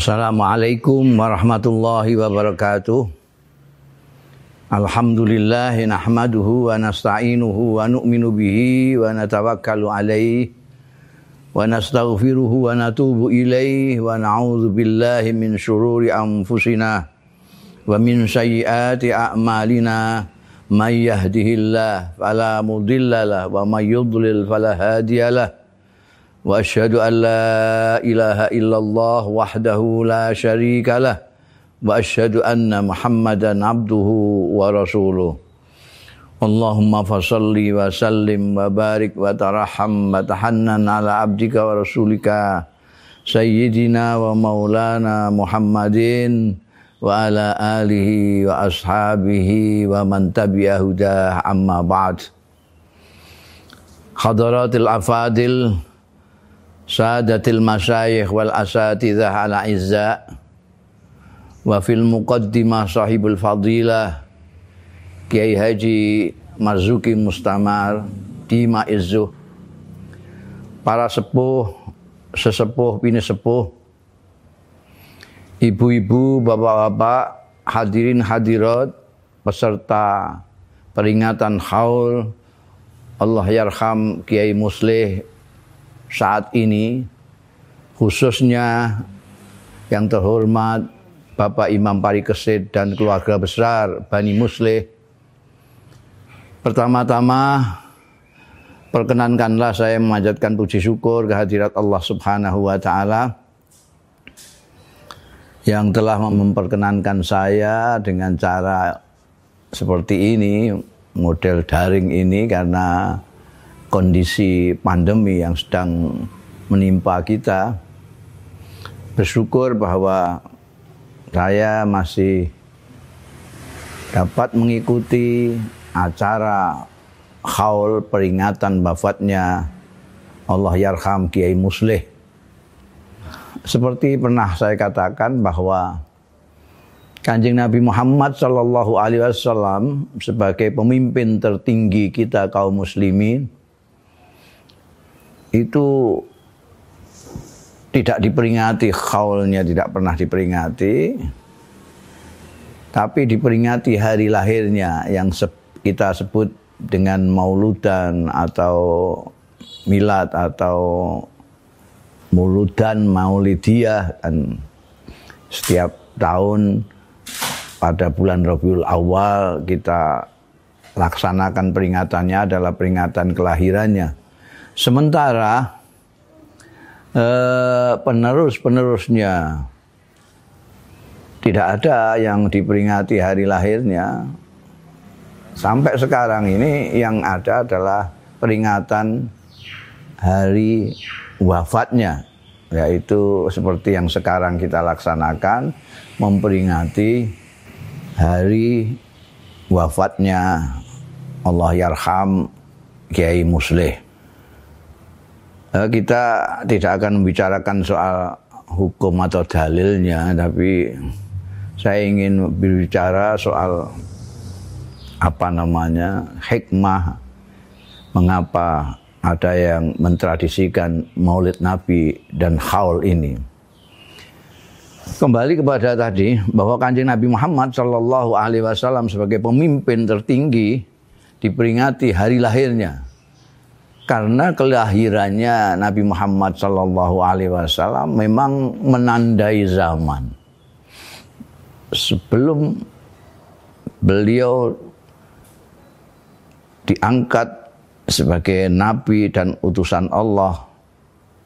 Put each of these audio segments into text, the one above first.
Assalamualaikum warahmatullahi wabarakatuh. Alhamdulillah nahmaduhu wa nasta'inuhu wa nu'minu bihi wa natawakkalu alaihi wa nastaghfiruhu wa natubu ilaihi wa na'udzu billahi min syururi anfusina wa min sayyiati a'malina may yahdihillah fala mudhillalah wa may yudlil fala hadiyalah wa وأشهد أن لا إله إلا الله وحده لا شريك له وأشهد أن محمدا عبده ورسوله. اللهم فصل وسلم وبارك وترحم وتحنن على عبدك ورسولك سيدنا ومولانا محمد وعلى آله وأصحابه ومن تبع هداه أما بعد. حضرات الأفاضل sadatil masyayikh wal asatidzah ala izza. Wa fil muqaddimah sahibul fadilah. Kiai Haji Marzuki Mustamar di Maizuh para sepuh sesepuh bini sepuh. Ibu-ibu bapak-bapak hadirin hadirat peserta peringatan haul. Allah yarham Kiai Musleh saat ini khususnya yang terhormat Bapak Imam Parikesit dan keluarga besar Bani Musleh. Pertama-tama perkenankanlah saya memanjatkan puji syukur kehadirat Allah Subhanahu wa taala yang telah memperkenankan saya dengan cara seperti ini, model daring ini karena kondisi pandemi yang sedang menimpa kita. Bersyukur bahwa saya masih dapat mengikuti acara haul peringatan wafatnya Allah Yarham Kiai Musleh. Seperti pernah saya katakan bahwa Kanjeng Nabi Muhammad Shallallahu Alaihi Wasallam sebagai pemimpin tertinggi kita kaum muslimin itu tidak diperingati khaulnya tidak pernah diperingati tapi diperingati hari lahirnya yang kita sebut dengan mauludan atau milad atau muludan maulidiyah dan setiap tahun pada bulan Rabiul Awal kita laksanakan peringatannya adalah peringatan kelahirannya. Sementara eh, penerus-penerusnya tidak ada yang diperingati hari lahirnya. Sampai sekarang ini yang ada adalah peringatan hari wafatnya yaitu seperti yang sekarang kita laksanakan memperingati hari wafatnya Allah yarham Kiai Musleh. Eh, kita tidak akan membicarakan soal hukum atau dalilnya, tapi saya ingin berbicara soal apa namanya hikmah mengapa ada yang mentradisikan Maulid Nabi dan haul ini. Kembali kepada tadi bahwa kanjeng Nabi Muhammad Shallallahu Alaihi Wasallam sebagai pemimpin tertinggi diperingati hari lahirnya karena kelahirannya Nabi Muhammad Sallallahu Alaihi Wasallam memang menandai zaman. Sebelum beliau diangkat sebagai nabi dan utusan Allah,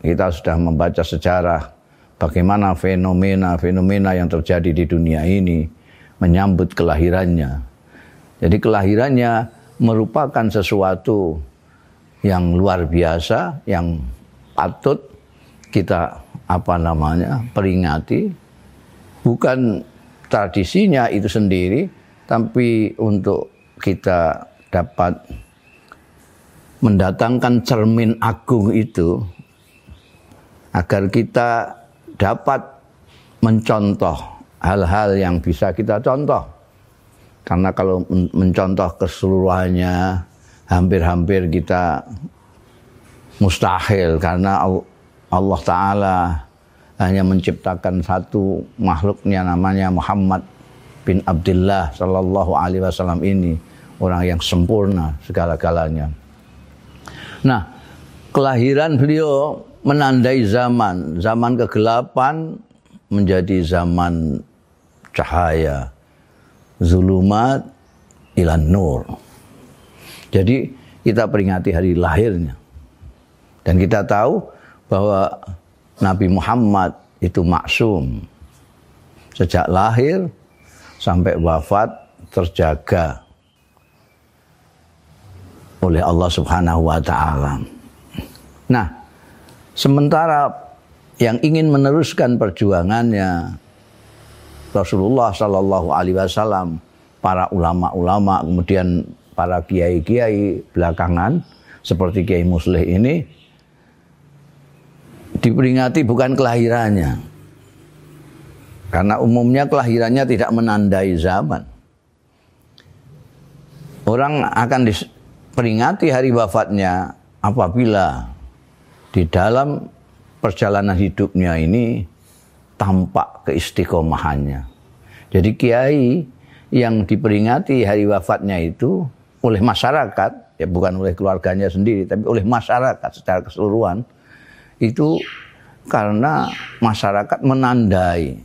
kita sudah membaca sejarah bagaimana fenomena-fenomena yang terjadi di dunia ini menyambut kelahirannya. Jadi kelahirannya merupakan sesuatu yang luar biasa yang patut kita apa namanya peringati. Bukan tradisinya itu sendiri tapi untuk kita dapat mendatangkan cermin agung itu agar kita dapat mencontoh hal-hal yang bisa kita contoh. Karena kalau mencontoh keseluruhannya hampir-hampir kita mustahil karena Allah Ta'ala hanya menciptakan satu makhluknya namanya Muhammad bin Abdullah Sallallahu Alaihi Wasallam ini orang yang sempurna segala-galanya. Nah, kelahiran beliau menandai zaman, zaman kegelapan menjadi zaman cahaya, zulumat ilan nur. Jadi kita peringati hari lahirnya. Dan kita tahu bahwa Nabi Muhammad itu maksum. Sejak lahir sampai wafat terjaga oleh Allah Subhanahu wa taala. Nah, sementara yang ingin meneruskan perjuangannya Rasulullah Shallallahu alaihi wasallam, para ulama-ulama, kemudian para kiai-kiai belakangan seperti Kiai Musleh ini diperingati bukan kelahirannya. Karena umumnya kelahirannya tidak menandai zaman. Orang akan diperingati hari wafatnya apabila di dalam perjalanan hidupnya ini tampak keistiqomahannya. Jadi kiai yang diperingati hari wafatnya itu oleh masyarakat, ya bukan oleh keluarganya sendiri, tapi oleh masyarakat secara keseluruhan, itu karena masyarakat menandai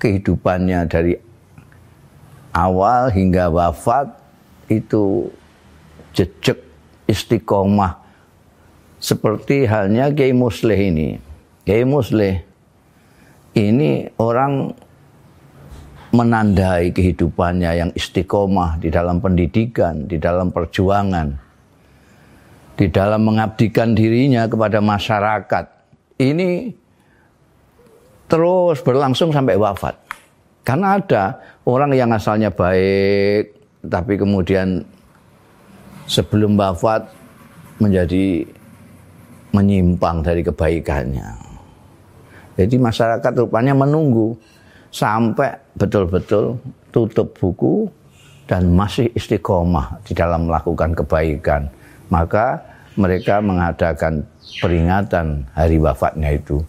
kehidupannya dari awal hingga wafat itu jejak istiqomah seperti halnya Kiai Musleh ini. Kiai Musleh ini orang menandai kehidupannya yang istiqomah di dalam pendidikan, di dalam perjuangan di dalam mengabdikan dirinya kepada masyarakat ini terus berlangsung sampai wafat. Karena ada orang yang asalnya baik tapi kemudian sebelum wafat menjadi menyimpang dari kebaikannya. Jadi masyarakat rupanya menunggu sampai betul-betul tutup buku dan masih istiqomah di dalam melakukan kebaikan maka mereka mengadakan peringatan hari wafatnya itu.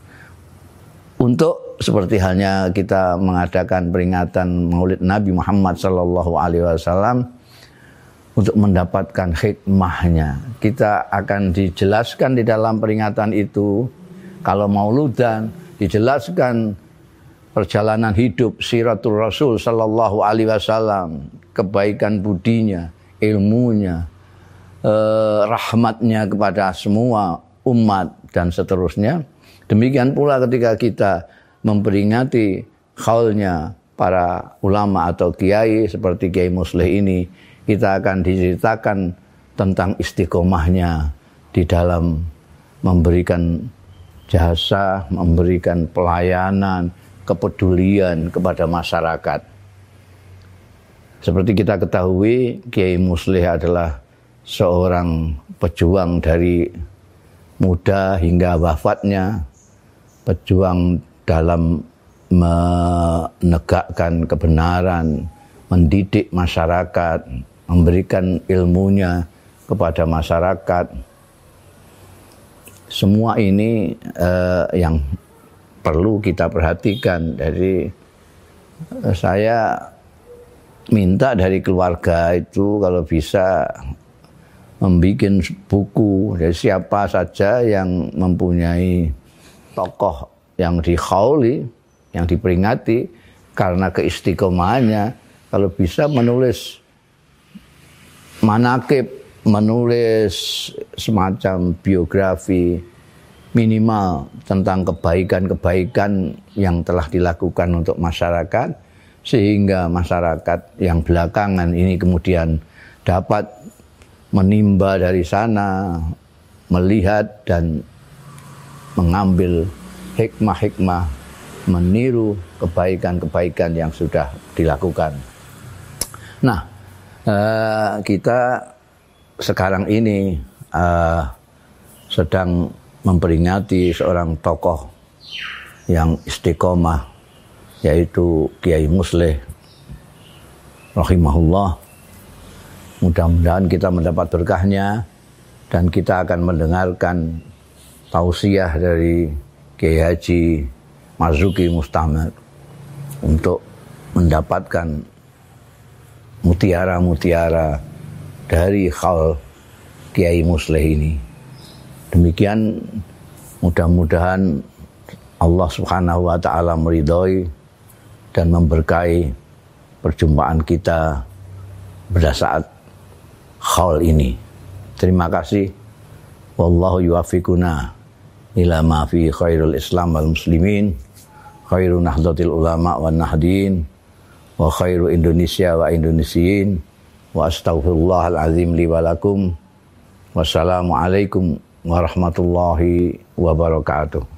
Untuk seperti halnya kita mengadakan peringatan Maulid Nabi Muhammad Sallallahu Alaihi Wasallam untuk mendapatkan hikmahnya. Kita akan dijelaskan di dalam peringatan itu kalau mauludan dijelaskan perjalanan hidup siratul Rasul Sallallahu Alaihi Wasallam, kebaikan budinya, ilmunya, eh, rahmatnya kepada semua umat dan seterusnya. Demikian pula ketika kita memperingati khaulnya para ulama atau kiai seperti Kiai Musleh ini, kita akan diceritakan tentang istiqomahnya di dalam memberikan jasa, memberikan pelayanan, kepedulian kepada masyarakat. Seperti kita ketahui, Kiai Musleh adalah seorang pejuang dari muda hingga wafatnya, pejuang dalam menegakkan kebenaran, mendidik masyarakat, memberikan ilmunya kepada masyarakat. Semua ini eh, yang perlu kita perhatikan. Dari eh, saya minta dari keluarga itu kalau bisa membuat buku dari siapa saja yang mempunyai tokoh yang dihauli, yang diperingati karena keistiqomahannya kalau bisa menulis manakib, menulis semacam biografi minimal tentang kebaikan-kebaikan yang telah dilakukan untuk masyarakat sehingga masyarakat yang belakangan ini kemudian dapat menimba dari sana, melihat dan mengambil hikmah-hikmah, meniru kebaikan-kebaikan yang sudah dilakukan. Nah, uh, kita sekarang ini uh, sedang memperingati seorang tokoh yang istiqomah yaitu Kiai Musleh rahimahullah Mudah-mudahan kita mendapat berkahnya dan kita akan mendengarkan tausiah dari Kiai Haji Marzuki Mustamar untuk mendapatkan mutiara-mutiara dari khal Kiai Musleh ini. Demikian mudah-mudahan Allah Subhanahu wa taala meridhoi dan memberkahi perjumpaan kita pada saat haul ini. Terima kasih. Wallahu yuwafiquna ila ma fi khairul Islam wal muslimin, khairu nahdlatil ulama wan nahdin, wa khairu Indonesia wa Indonesiin. Wa astaghfirullahal azim li wa lakum. Wassalamualaikum warahmatullahi wabarakatuh.